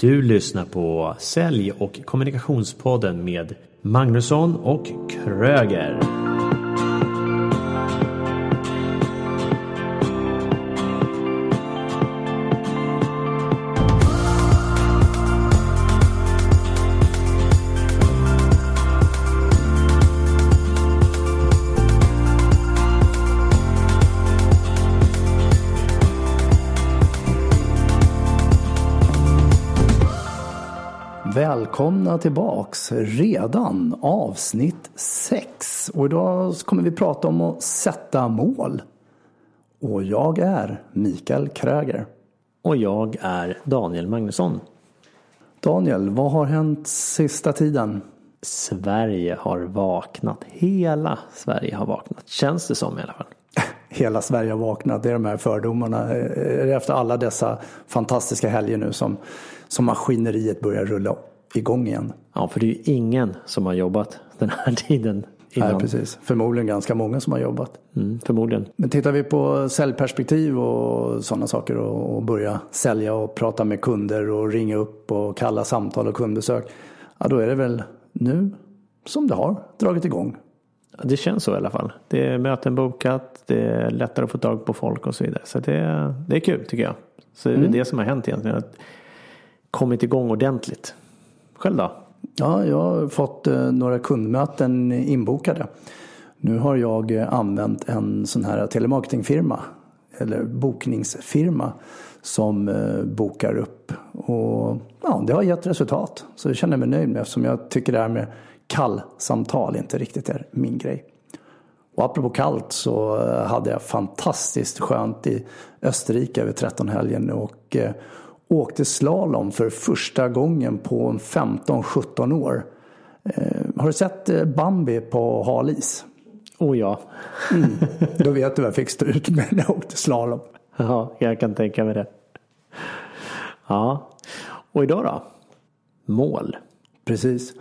Du lyssnar på Sälj och kommunikationspodden med Magnusson och Kröger. Välkomna tillbaks redan avsnitt 6 och idag kommer vi prata om att sätta mål. Och jag är Mikael Kröger. Och jag är Daniel Magnusson. Daniel, vad har hänt sista tiden? Sverige har vaknat. Hela Sverige har vaknat. Känns det som i alla fall. Hela Sverige har vaknat. Det är de här fördomarna. Efter alla dessa fantastiska helger nu som, som maskineriet börjar rulla igång igen. Ja, för det är ju ingen som har jobbat den här tiden innan. Nej, precis. Förmodligen ganska många som har jobbat. Mm, förmodligen. Men tittar vi på säljperspektiv och sådana saker och, och börja sälja och prata med kunder och ringa upp och kalla samtal och kundbesök. Ja, då är det väl nu som det har dragit igång. Det känns så i alla fall. Det är möten bokat, det är lättare att få tag på folk och så vidare. Så det, det är kul tycker jag. Så det är Mm. det som har hänt egentligen. Att kommit igång ordentligt. Själv då? Ja, jag har fått eh, några kundmöten inbokade. Nu har jag eh, använt en sån här telemarketingfirma eller bokningsfirma som eh, bokar upp. Och ja, det har gett resultat. Så det känner jag mig nöjd med eftersom jag tycker det här med kallsamtal inte riktigt är min grej. Och apropå kallt så hade jag fantastiskt skönt i Österrike över 13-helgen och åkte slalom för första gången på en 15-17 år. Eh, har du sett eh, Bambi på halis? Oh ja. Då vet du vad jag fick stå ut med när jag åkte slalom. Ja, jag kan tänka mig det. Ja. Och idag då? Mål. Precis.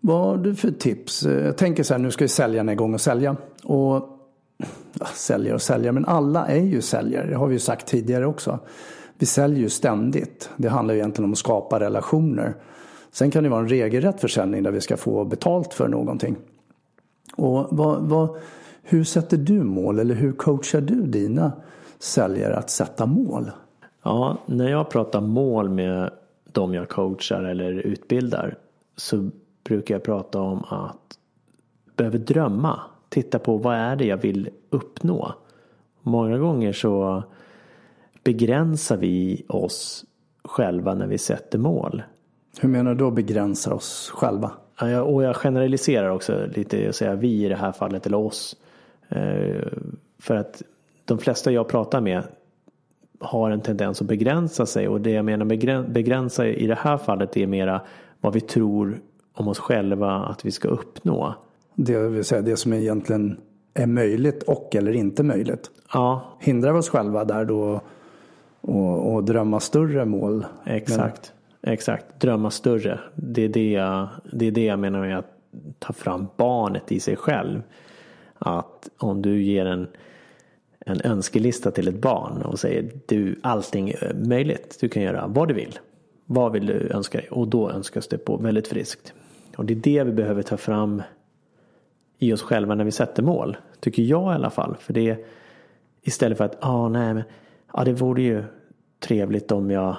Vad har du för tips? Eh, Jag tänker så här, nu ska ju säljarna igång och sälja. Och ja, sälja och sälja, men alla är ju säljare. Det har vi ju sagt tidigare också. Vi säljer ju ständigt. Det handlar ju egentligen om att skapa relationer. Sen kan det vara en regelrätt försäljning där vi ska få betalt för någonting. Och vad, vad, hur sätter du mål eller hur coachar du dina säljare att sätta mål? Ja, när jag pratar mål med de jag coachar eller utbildar så brukar jag prata om att behöver drömma. Titta på vad är det jag vill uppnå. Många gånger så begränsar vi oss själva när vi sätter mål. Hur menar du då begränsar oss själva? Ja, Och jag generaliserar också lite och säger vi i det här fallet eller oss. Eh, För att de flesta jag pratar med har en tendens att begränsa sig och det jag menar begräns- begränsa i det här fallet är mera vad vi tror om oss själva att vi ska uppnå. Det vill säga det som egentligen är möjligt och eller inte möjligt. Ja, Hindrar vi oss själva där då och, och drömma större mål? exakt. Exakt, drömma större. Det är det, jag, det är det jag menar med att ta fram barnet i sig själv. Att om du ger en, en önskelista till ett barn och säger du allting är möjligt. Du kan göra vad du vill. Vad vill du önska dig? Och då önskas det på väldigt friskt. Och det är det vi behöver ta fram i oss själva när vi sätter mål. Tycker jag i alla fall. För det är istället för att, ah, nej men, ja det vore ju trevligt om jag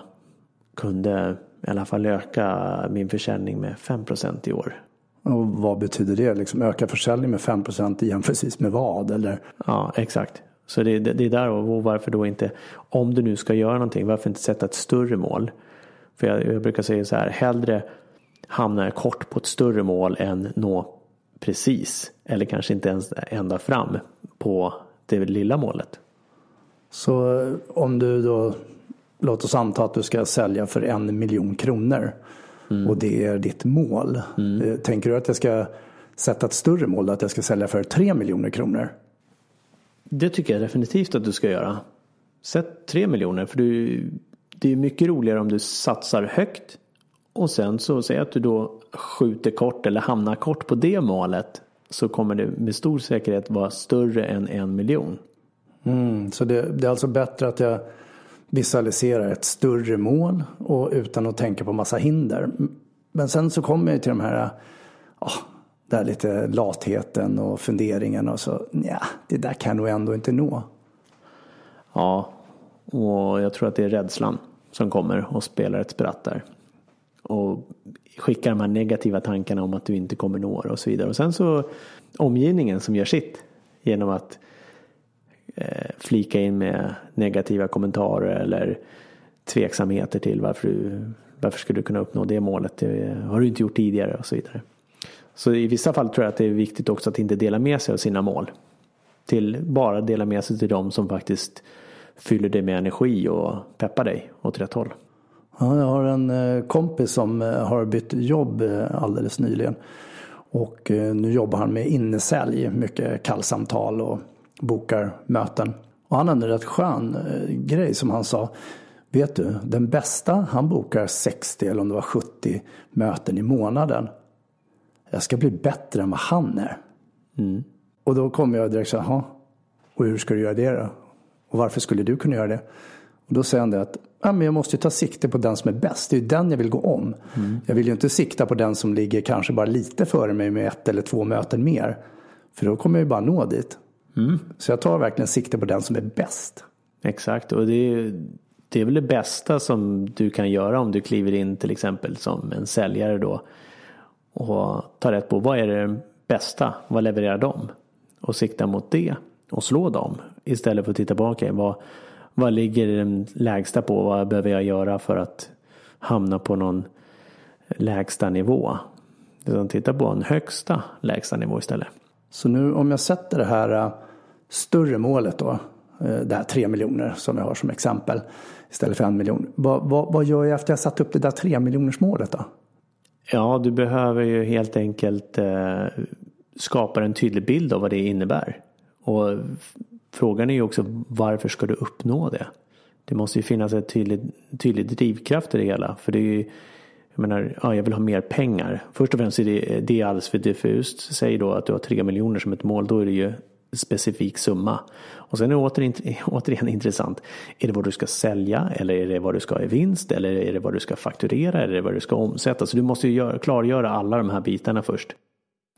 kunde i alla fall öka min försäljning med 5% i år. Och vad betyder det? Liksom öka försäljning med 5 i jämförelse med vad? Eller? Ja, exakt. Så det, det, det är där och varför då inte, om du nu ska göra någonting, varför inte sätta ett större mål? För jag, jag brukar säga så här, hellre hamna jag kort på ett större mål än nå precis. Eller kanske inte ens ända fram på det lilla målet. Så eh, om du då, låt oss anta att du ska sälja för en miljon kronor och det är ditt mål. Eh, Tänker du att jag ska sätta ett större mål, att jag ska sälja för tre miljoner kronor? Det tycker jag definitivt att du ska göra. Sätt tre miljoner för du, det är mycket roligare om du satsar högt och sen så säg att du då skjuter kort eller hamnar kort på det målet så kommer det med stor säkerhet vara större än en miljon. Mm, så det, det är alltså bättre att jag visualiserar ett större mål och utan att tänka på massa hinder. Men sen så kommer jag till de här, oh, där lite latheten och funderingen och så, ja, det där kan jag nog ändå inte nå. Ja, och jag tror att det är rädslan som kommer och spelar ett spratt där. Och skickar de här negativa tankarna om att du inte kommer nå det och så vidare. Och sen så omgivningen som gör sitt genom att Eh, flika in med negativa kommentarer eller tveksamheter till varför du varför skulle du kunna uppnå det målet? Det har du inte gjort tidigare och så vidare. Så i vissa fall tror jag att det är viktigt också att inte dela med sig av sina mål. Till bara dela med sig till dem som faktiskt fyller dig med energi och peppar dig åt rätt håll. Ja, jag har en eh, kompis som eh, har bytt jobb alldeles nyligen. Och nu jobbar han med innesälj, mycket kallsamtal och bokar möten. Och han hade en rätt skön grej som han sa. Vet du, den bästa han bokar 60 eller om det var 70 möten i månaden. Jag ska bli bättre än vad han är. Mm. Och då kommer jag direkt så här, och hur ska du göra det då? Och varför skulle du kunna göra det? Och då säger han det att ja, men jag måste ta sikte på den som är bäst. Det är ju den jag vill gå om. Mm. Jag vill ju inte sikta på den som ligger kanske bara lite före mig med ett eller två möten mer. För då kommer jag ju bara nå dit. Mm. Så jag tar verkligen sikte på den som är bäst. Exakt, och det är, det är väl det bästa som du kan göra om du kliver in till exempel som en säljare då. Och tar rätt på vad är det bästa, vad levererar de? Och sikta mot det och slå dem. Istället för att titta tillbaka. Vad, vad ligger den lägsta på? Vad behöver jag göra för att hamna på någon lägsta nivå? Utan titta på en högsta lägsta nivå istället. Så nu om jag sätter det här äh, större målet då. Eh, det här tre miljoner som jag har som exempel. Istället för en miljon. Vad, vad, vad gör jag efter jag satt upp det där tre miljoners målet då? Ja, du behöver ju helt enkelt eh, skapa en tydlig bild av vad det innebär. Och frågan är ju också varför ska du uppnå det? Det måste ju finnas en tydlig, tydlig drivkraft i det hela. För det är ju, jag menar, ja, jag vill ha mer pengar. Först och främst är det, det är alldeles för diffust. Säg då att du har tre miljoner som ett mål. Då är det ju specifik summa. Och sen är det återigen, återigen intressant. Är det vad du ska sälja eller är det vad du ska ha i vinst eller är det vad du ska fakturera eller är det vad du ska omsätta? Så du måste ju klargöra alla de här bitarna först.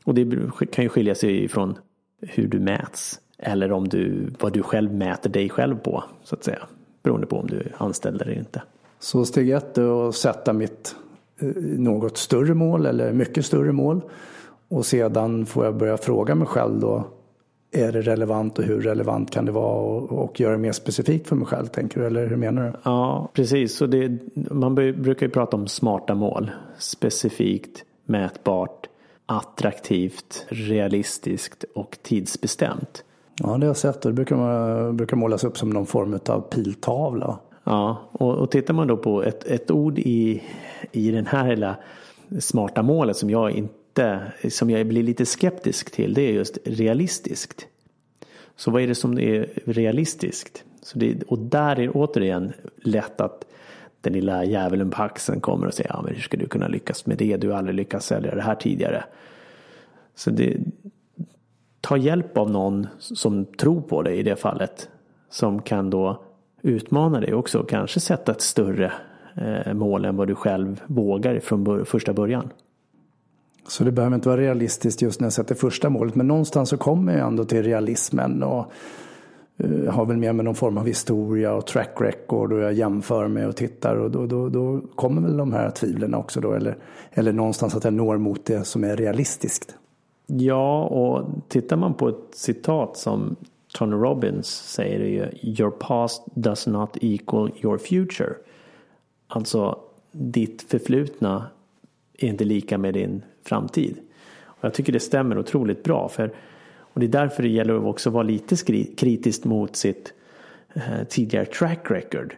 Och det kan ju skilja sig ifrån hur du mäts eller om du, vad du själv mäter dig själv på så att säga. Beroende på om du är anställd eller inte. Så steg ett är att sätta mitt eh, något större mål eller mycket större mål. Och sedan får jag börja fråga mig själv då är det relevant och hur relevant kan det vara och, och göra det mer specifikt för mig själv tänker du eller hur menar du? Ja precis, så det, man brukar ju prata om smarta mål. Specifikt, mätbart, attraktivt, realistiskt och tidsbestämt. Ja det har jag sett och det brukar, man, brukar målas upp som någon form av piltavla. Ja och, och tittar man då på ett, ett ord i, i den här hela smarta målet som jag inte inte, som jag blir lite skeptisk till, det är just realistiskt. Så vad är det som är realistiskt? Så det, och där är det återigen lätt att den lilla djävulen på axeln kommer och säger ja, men hur ska du kunna lyckas med det? Du har aldrig lyckats sälja det här tidigare. Så det, ta hjälp av någon som tror på dig i det fallet. Som kan då utmana dig också och kanske sätta ett större eh, mål än vad du själv vågar från första början. Så det behöver inte vara realistiskt just när jag sätter första målet. Men någonstans så kommer jag ändå till realismen. Och eh, har väl med mig någon form av historia och track record. Och jag jämför mig och tittar. Och då, då, då kommer väl de här tvivlen också då. Eller, eller någonstans att jag når mot det som är realistiskt. Ja, och tittar man på ett citat som Tony Robbins säger det ju Your past does not equal your future. Alltså ditt förflutna är inte lika med din framtid. Och jag tycker det stämmer otroligt bra. För, och det är därför det gäller att också vara lite kritiskt mot sitt eh, tidigare track record.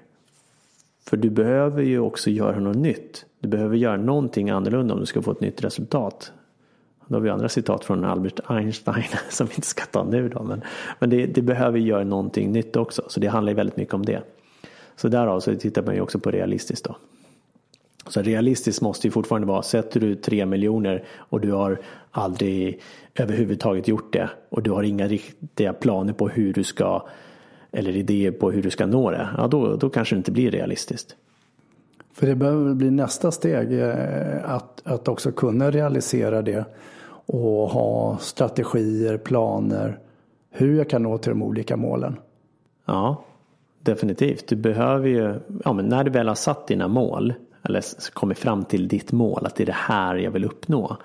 För du behöver ju också göra något nytt. Du behöver göra någonting annorlunda om du ska få ett nytt resultat. Då har vi andra citat från Albert Einstein som vi inte ska ta nu då. Men, men det, det behöver göra någonting nytt också. Så det handlar väldigt mycket om det. Så därav så tittar man ju också på realistiskt då. Så realistiskt måste ju fortfarande vara, sätter du tre miljoner och du har aldrig överhuvudtaget gjort det och du har inga riktiga planer på hur du ska eller idéer på hur du ska nå det, ja då, då kanske det inte blir realistiskt. För det behöver bli nästa steg eh, att, att också kunna realisera det och ha strategier, planer, hur jag kan nå till de olika målen. Ja, definitivt. Du behöver ju, ja men när du väl har satt dina mål eller kommit fram till ditt mål, att det är det här jag vill uppnå.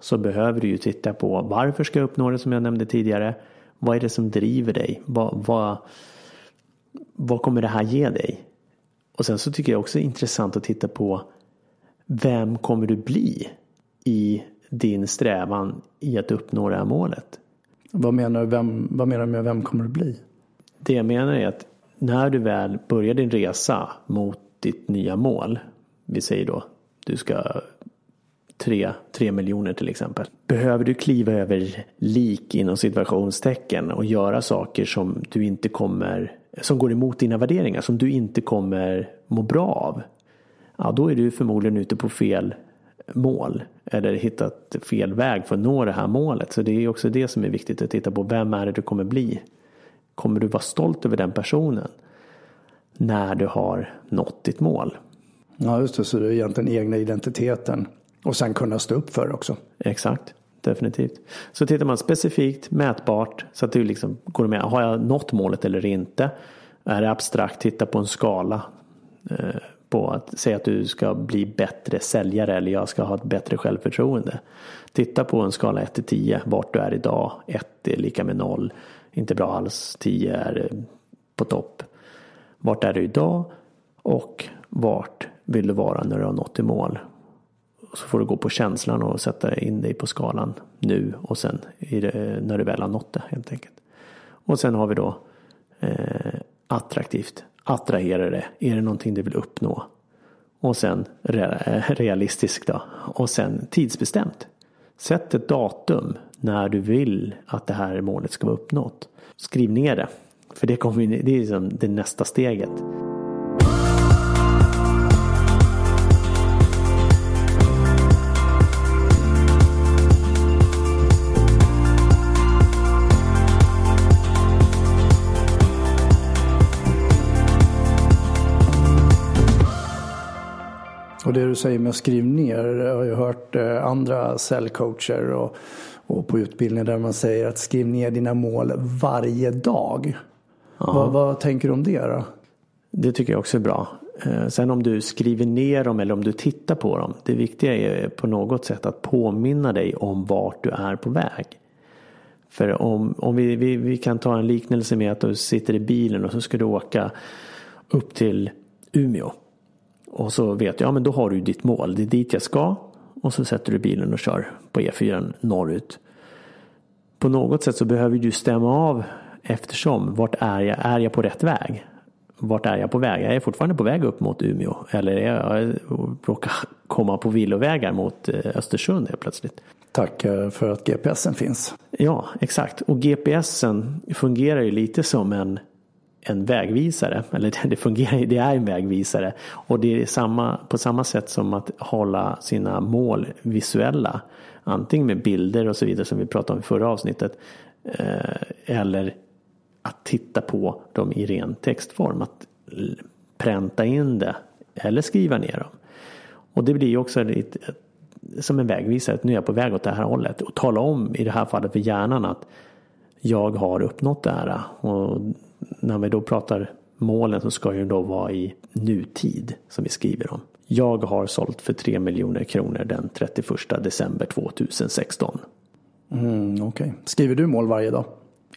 Så behöver du ju titta på varför ska jag uppnå det som jag nämnde tidigare. Vad är det som driver dig? Vad, vad, vad kommer det här ge dig? Och sen så tycker jag också det är intressant att titta på vem kommer du bli i din strävan i att uppnå det här målet? Vad menar du, vem, vad menar du med vem kommer du bli? Det jag menar är att när du väl börjar din resa mot ditt nya mål, vi säger då du ska tre, tre miljoner till exempel. Behöver du kliva över lik inom situationstecken och göra saker som du inte kommer, som går emot dina värderingar, som du inte kommer må bra av. Ja, då är du förmodligen ute på fel mål eller hittat fel väg för att nå det här målet. Så det är också det som är viktigt att titta på. Vem är det du kommer bli? Kommer du vara stolt över den personen när du har nått ditt mål? Ja, just det. Så det är egentligen egna identiteten och sen kunna stå upp för det också. Exakt, definitivt. Så tittar man specifikt, mätbart, så att du liksom går med. Har jag nått målet eller inte? Är det abstrakt, titta på en skala. Eh, på att säga att du ska bli bättre säljare eller jag ska ha ett bättre självförtroende. Titta på en skala 1 till 10, vart du är idag. 1 är lika med 0, inte bra alls. 10 är eh, på topp. Vart är du idag och vart vill du vara när du har nått i mål? Så får du gå på känslan och sätta in dig på skalan nu och sen det, när du väl har nått det helt enkelt. Och sen har vi då eh, attraktivt. Attraherar det? Är det någonting du vill uppnå? Och sen eh, realistiskt då. Och sen tidsbestämt. Sätt ett datum när du vill att det här målet ska vara uppnått. Skriv ner det. För det, kommer, det är liksom det nästa steget. Det du säger med att skriv ner, jag har ju hört eh, andra säljcoacher och, och på utbildning där man säger att skriv ner dina mål varje dag. Vad, vad, tänker du om det då? Det tycker jag också är bra. Eh, sen om du skriver ner dem eller om du tittar på dem. Det viktiga är på något sätt att påminna dig om vart du är på väg. För om, om vi, vi, vi kan ta en liknelse med att du sitter i bilen och så ska du åka upp till Umeå. Och så vet jag, ja men då har du ditt mål. Det är dit jag ska. Och så sätter du bilen och kör på E4 norrut. På något sätt så behöver du stämma av eftersom. Vart är jag? Är jag på rätt väg? Vart är jag på väg? Jag är fortfarande på väg upp mot Umeå. Eller är jag råkar komma på villovägar mot eh, Östersund helt plötsligt. Tack eh, för att GPSen finns. Ja, exakt. Och GPSen fungerar ju lite som en en vägvisare. Eller det fungerar, det är en vägvisare. Och det är samma, på samma sätt som att hålla sina mål visuella. Antingen med bilder och så vidare som vi pratade om i förra avsnittet. Eh, eller att titta på dem i ren textform. Att pränta in det eller skriva ner dem. Och det blir också lite, som en vägvisare. Att nu är jag på väg åt det här hållet. Och tala om i det här fallet för hjärnan att jag har uppnått det här. Och när vi då pratar målen så ska ju då vara i nutid som vi skriver om. Jag har sålt för 3 miljoner kronor den 31 december 2016. Mm. Okay. Skriver du mål varje dag?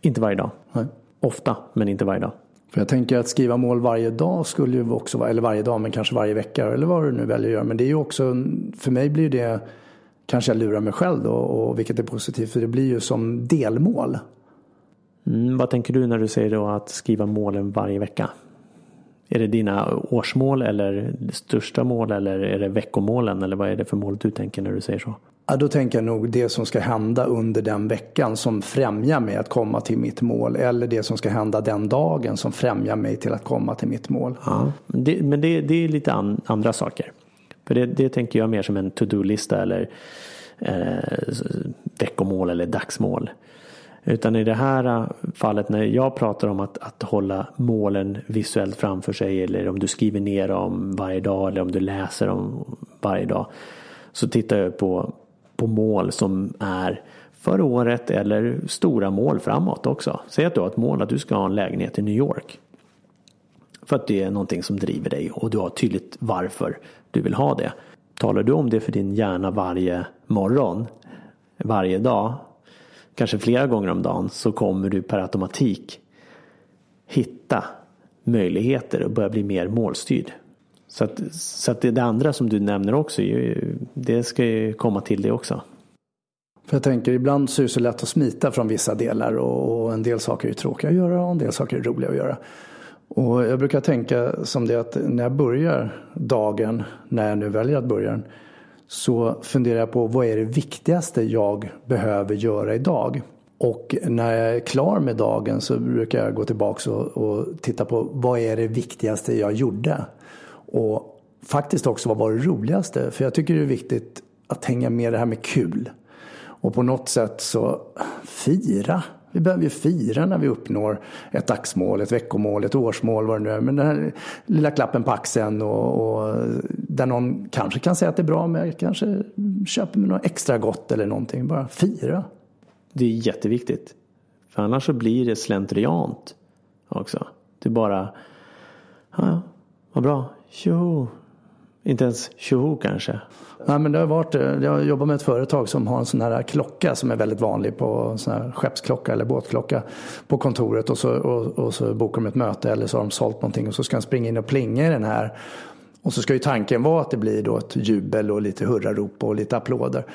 Inte varje dag. Nej. Ofta, men inte varje dag. För jag tänker att skriva mål varje dag skulle ju också vara, eller varje dag, men kanske varje vecka eller vad du nu väljer att göra. Men det är ju också, för mig blir det, kanske jag lurar mig själv då, och vilket är positivt, för det blir ju som delmål. Mm, vad tänker du när du säger då att skriva målen varje vecka? Är det dina årsmål eller största mål eller är det veckomålen eller vad är det för mål du tänker när du säger så? Ja, då tänker jag nog det som ska hända under den veckan som främjar mig att komma till mitt mål. Eller det som ska hända den dagen som främjar mig till att komma till mitt mål. Ja, det, men det, det är lite an, andra saker. För det, det tänker jag mer som en to-do-lista eller eh, veckomål eller dagsmål. Utan i det här äh, fallet när jag pratar om att, att hålla målen visuellt framför sig eller om du skriver ner dem varje dag eller om du läser dem varje dag. Så tittar jag på, på mål som är för året eller stora mål framåt också. Säg att du har ett mål att du ska ha en lägenhet i New York. För att det är någonting som driver dig och du har tydligt varför du vill ha det. Talar du om det för din hjärna varje morgon, varje dag, kanske flera gånger om dagen så kommer du per automatik hitta möjligheter och börja bli mer målstyrd. Så att, så att det, det andra som du nämner också, det ska ju komma till det också. För jag tänker ibland så är det så lätt att smita från vissa delar och en del saker är tråkiga att göra och en del saker är roliga att göra. Och jag brukar tänka som det att när jag börjar dagen, när jag nu väljer att börja den, så funderar jag på vad är det viktigaste jag behöver göra idag? Och när jag är klar med dagen så brukar jag gå tillbaka och, och titta på vad är det viktigaste jag gjorde? Och faktiskt också vad var det roligaste? För jag tycker det är viktigt att hänga med det här med kul. Och på något sätt så fira. Vi behöver ju fira när vi uppnår ett dagsmål, ett veckomål, ett årsmål, vad det nu är. Men den här lilla klappen på axeln och, och där någon kanske kan säga att det är bra, men jag kanske köper mig något extra gott eller någonting. Bara fira. Det är jätteviktigt. För annars så blir det slentriant också. Det är bara, ja, vad bra, tjoho. Inte ens tjoho kanske. Ja, men det har varit, eh, jag jobbar med ett företag som har en sån här klocka som är väldigt vanlig på sån här skeppsklocka eller båtklocka på kontoret och så, och, och så bokar de ett möte eller så har de sålt någonting och så ska de springa in och plinga i den här. Och så ska ju tanken vara att det blir då ett jubel och lite hurrarop och lite applåder.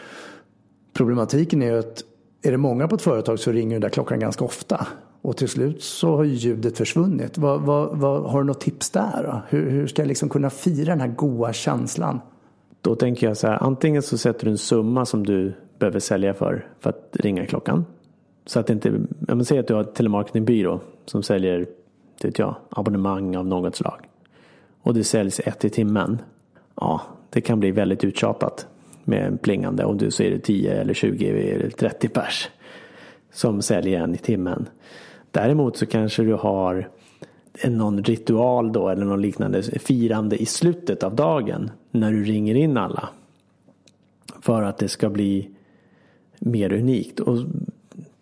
Problematiken är ju att är det många på ett företag så ringer den där klockan ganska ofta. Och till slut så har ljudet försvunnit. Vad, vad, vad, har du något tips där? Då? Hur, hur ska jag liksom kunna fira den här goa känslan? Då tänker jag så här, antingen så sätter du en summa som du behöver sälja för, för att ringa klockan. Så att det inte, om man säger att du har ett telemarketingbyrå som säljer, vet jag, abonnemang av något slag. Och det säljs ett i timmen. Ja, det kan bli väldigt uttjatat med plingande om du så är det 10 eller 20 eller 30 pers som säljer en i timmen. Däremot så kanske du har någon ritual då eller någon liknande firande i slutet av dagen när du ringer in alla. För att det ska bli mer unikt och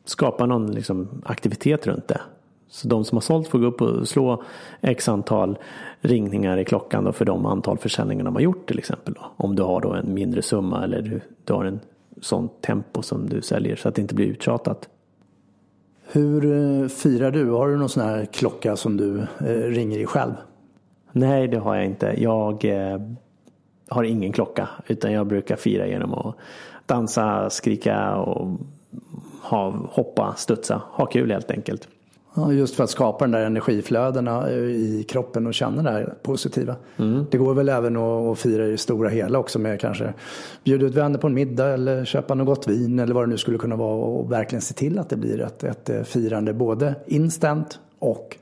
skapa någon liksom aktivitet runt det. Så de som har sålt får gå upp och slå x antal ringningar i klockan då för de antal försäljningar de har gjort till exempel. Då. Om du har då en mindre summa eller du, du har en sån tempo som du säljer så att det inte blir uttjatat. Hur eh, firar du? Har du någon sån här klocka som du eh, ringer i själv? Nej, det har jag inte. Jag eh, har ingen klocka utan jag brukar fira genom att dansa, skrika och ha, hoppa, studsa, ha kul helt enkelt. Just för att skapa den där energiflödena i kroppen och känna det här positiva. Mm. Det går väl även att fira i det stora hela också med kanske bjuda ut vänner på en middag eller köpa något gott vin eller vad det nu skulle kunna vara och verkligen se till att det blir ett, ett eh, firande både instant och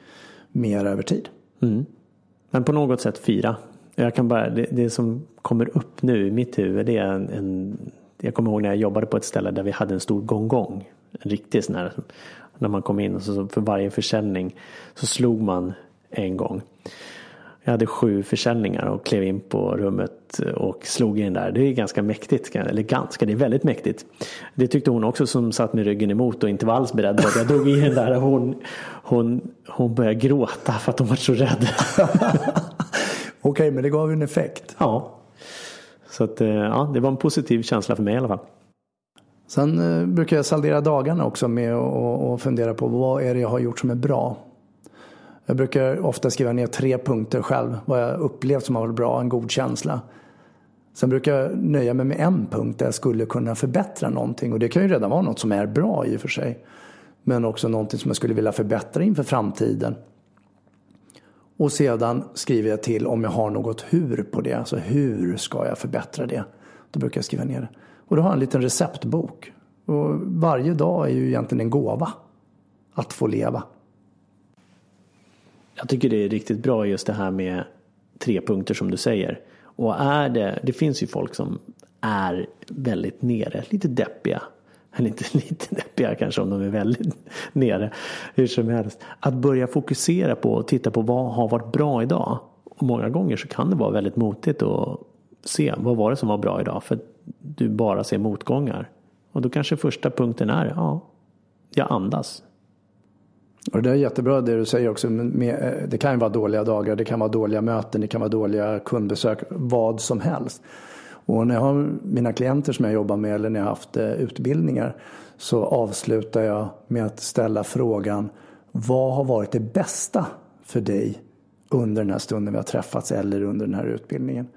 mer över tid. Mm. Men på något sätt fira. Jag kan bara, det, det, som kommer upp nu i mitt huvud det är en, en jag kommer ihåg när jag jobbade på ett ställe där vi hade en stor gongong. En riktig sån här när man kom in och så för varje försäljning så slog man en gång. Jag hade sju försäljningar och klev in på rummet och slog in där. Det är ganska mäktigt, eller ganska, det är väldigt mäktigt. Det tyckte hon också som satt med ryggen emot och inte var alls beredd på att jag drog in den där. Hon, hon, hon började gråta för att hon var så rädd. Okej, okay, men det gav ju en effekt. Ja. Så att, eh, ja, det var en positiv känsla för mig i alla fall. Sen eh, brukar jag saldera dagarna också med att fundera på vad är det jag har gjort som är bra. Jag brukar ofta skriva ner tre punkter själv, vad jag upplevt som har varit bra, en god känsla. Sen brukar jag nöja mig med en punkt där jag skulle kunna förbättra någonting och det kan ju redan vara något som är bra i och för sig. Men också någonting som jag skulle vilja förbättra inför framtiden. Och sedan skriver jag till om jag har något hur på det, alltså hur ska jag förbättra det? Då brukar jag skriva ner det. Och då har jag en liten receptbok. Och varje dag är ju egentligen en gåva att få leva. Jag tycker det är riktigt bra just det här med tre punkter som du säger. Och är det, det finns ju folk som är väldigt nere, lite deppiga. eller inte lite deppiga kanske om de är väldigt nere, hur som helst. Att börja fokusera på och titta på vad har varit bra idag. Och många gånger så kan det vara väldigt motigt att se vad var det som var bra idag för du bara ser motgångar. Och då kanske första punkten är, ja, jag andas. Och det är jättebra det du säger också. Eh, det kan ju vara dåliga dagar, det kan vara dåliga möten, det kan vara dåliga kundbesök, vad som helst. Och när jag har mina klienter som jag jobbar med eller när jag har haft eh, utbildningar så avslutar jag med att ställa frågan vad har varit det bästa för dig under den här stunden vi har träffats eller under den här utbildningen?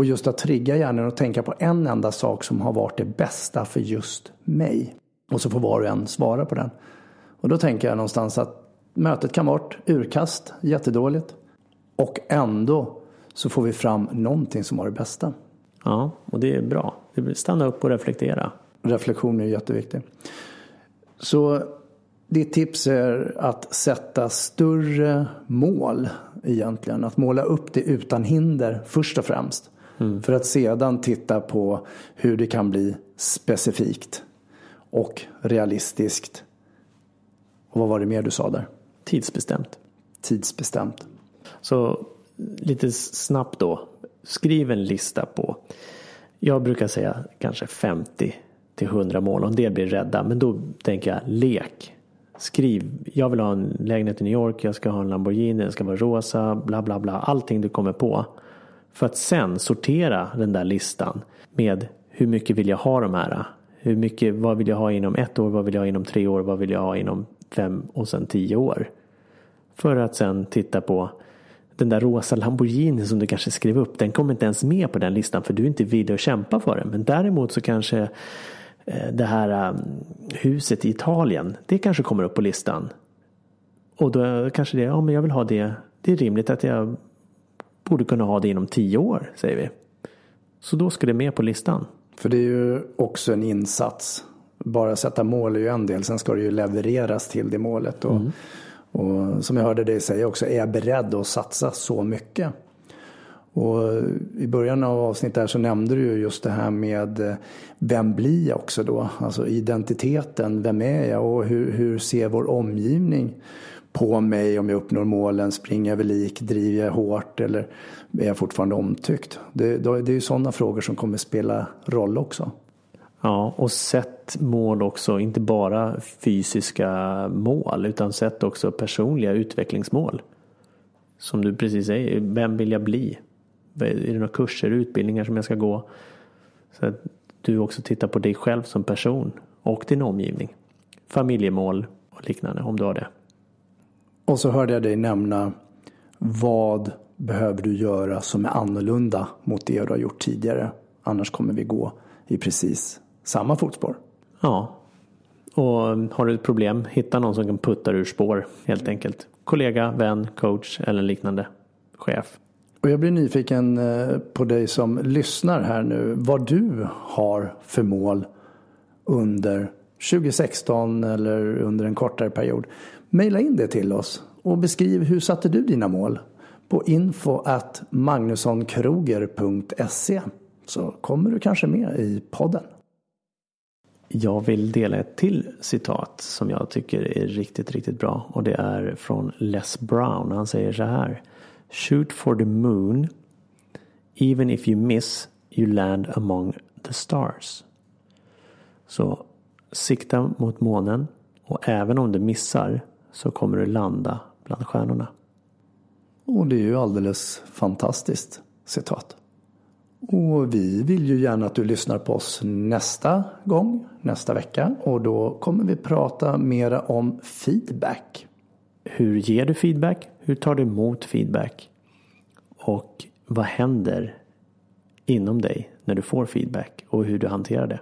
Och just att trigga hjärnan och tänka på en enda sak som har varit det bästa för just mig. Och så får var och en svara på den. Och då tänker jag någonstans att mötet kan vara urkast, jättedåligt. Och ändå så får vi fram någonting som var det bästa. Ja, och det är bra. Stanna upp och reflektera. Reflektion är jätteviktig. Så ditt tips är att sätta större mål egentligen. Att måla upp det utan hinder först och främst. Mm. För att sedan titta på hur det kan bli specifikt och realistiskt. Och vad var det mer du sa där? Tidsbestämt. Tidsbestämt. Så lite snabbt då. Skriv en lista på, jag brukar säga kanske 50 till 100 mål. Och en del blir rädda. Men då tänker jag lek. Skriv, jag vill ha en lägenhet i New York, jag ska ha en Lamborghini, den ska vara rosa, bla bla bla. Allting du kommer på. För att sen sortera den där listan med hur mycket vill jag ha de här? Hur mycket, vad vill jag ha inom ett år, vad vill jag ha inom tre år, vad vill jag ha inom fem och sen tio år? För att sen titta på den där rosa Lamborghini som du kanske skrev upp, den kommer inte ens med på den listan för du är inte villig att kämpa för den. Men däremot så kanske eh, det här eh, huset i Italien, det kanske kommer upp på listan. Och då kanske det, ja men jag vill ha det, det är rimligt att jag borde kunna ha det inom tio år, säger vi. Så då ska det med på listan. För det är ju också en insats. Bara sätta mål är ju en del, sen ska det ju levereras till det målet. Och, mm. och som jag hörde dig säga också, är jag beredd att satsa så mycket? Och i början av avsnittet här så nämnde du ju just det här med eh, vem blir jag också då? Alltså identiteten, vem är jag och hur, hur ser vår omgivning på mig om jag uppnår målen? Springer jag väl lik? Driver jag hårt? Eller är jag fortfarande omtyckt? Det, det är ju sådana frågor som kommer spela roll också. Ja, och sätt mål också, inte bara fysiska mål utan sätt också personliga utvecklingsmål. Som du precis säger, vem vill jag bli? Är det några kurser, utbildningar som jag ska gå? Så att du också tittar på dig själv som person och din omgivning. Familjemål och liknande om du har det. Och så hörde jag dig nämna vad behöver du göra som är annorlunda mot det du har gjort tidigare. Annars kommer vi gå i precis samma fotspår. Ja, och har du ett problem, hitta någon som kan putta ur spår helt enkelt. Kollega, vän, coach eller liknande chef. Och jag blir nyfiken eh, på dig som lyssnar här nu. Vad du har för mål under 2016 eller under en kortare period. Maila in det till oss och beskriv hur satte du dina mål på info at magnussonkroger.se så kommer du kanske med i podden. Jag vill dela ett till citat som jag tycker är riktigt, riktigt bra och det är från Les Brown. Han säger så här. Shoot for the moon. Even if you miss you land among the stars. Så sikta mot månen och även om du missar så kommer du landa bland stjärnorna. Och det är ju alldeles fantastiskt citat. Och vi vill ju gärna att du lyssnar på oss nästa gång, nästa vecka. Och då kommer vi prata mera om feedback. Hur ger du feedback? Hur tar du emot feedback? Och vad händer inom dig när du får feedback och hur du hanterar det?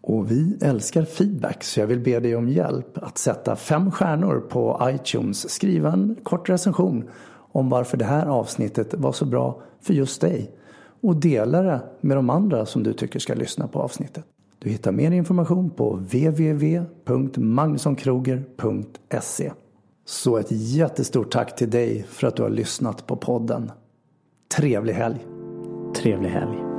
Och vi älskar feedback så jag vill be dig om hjälp att sätta fem stjärnor på iTunes. Skriva en kort recension om varför det här avsnittet var så bra för just dig. Och dela det med de andra som du tycker ska lyssna på avsnittet. Du hittar mer information på www.magnussonkroger.se Så ett jättestort tack till dig för att du har lyssnat på podden. Trevlig helg! Trevlig helg!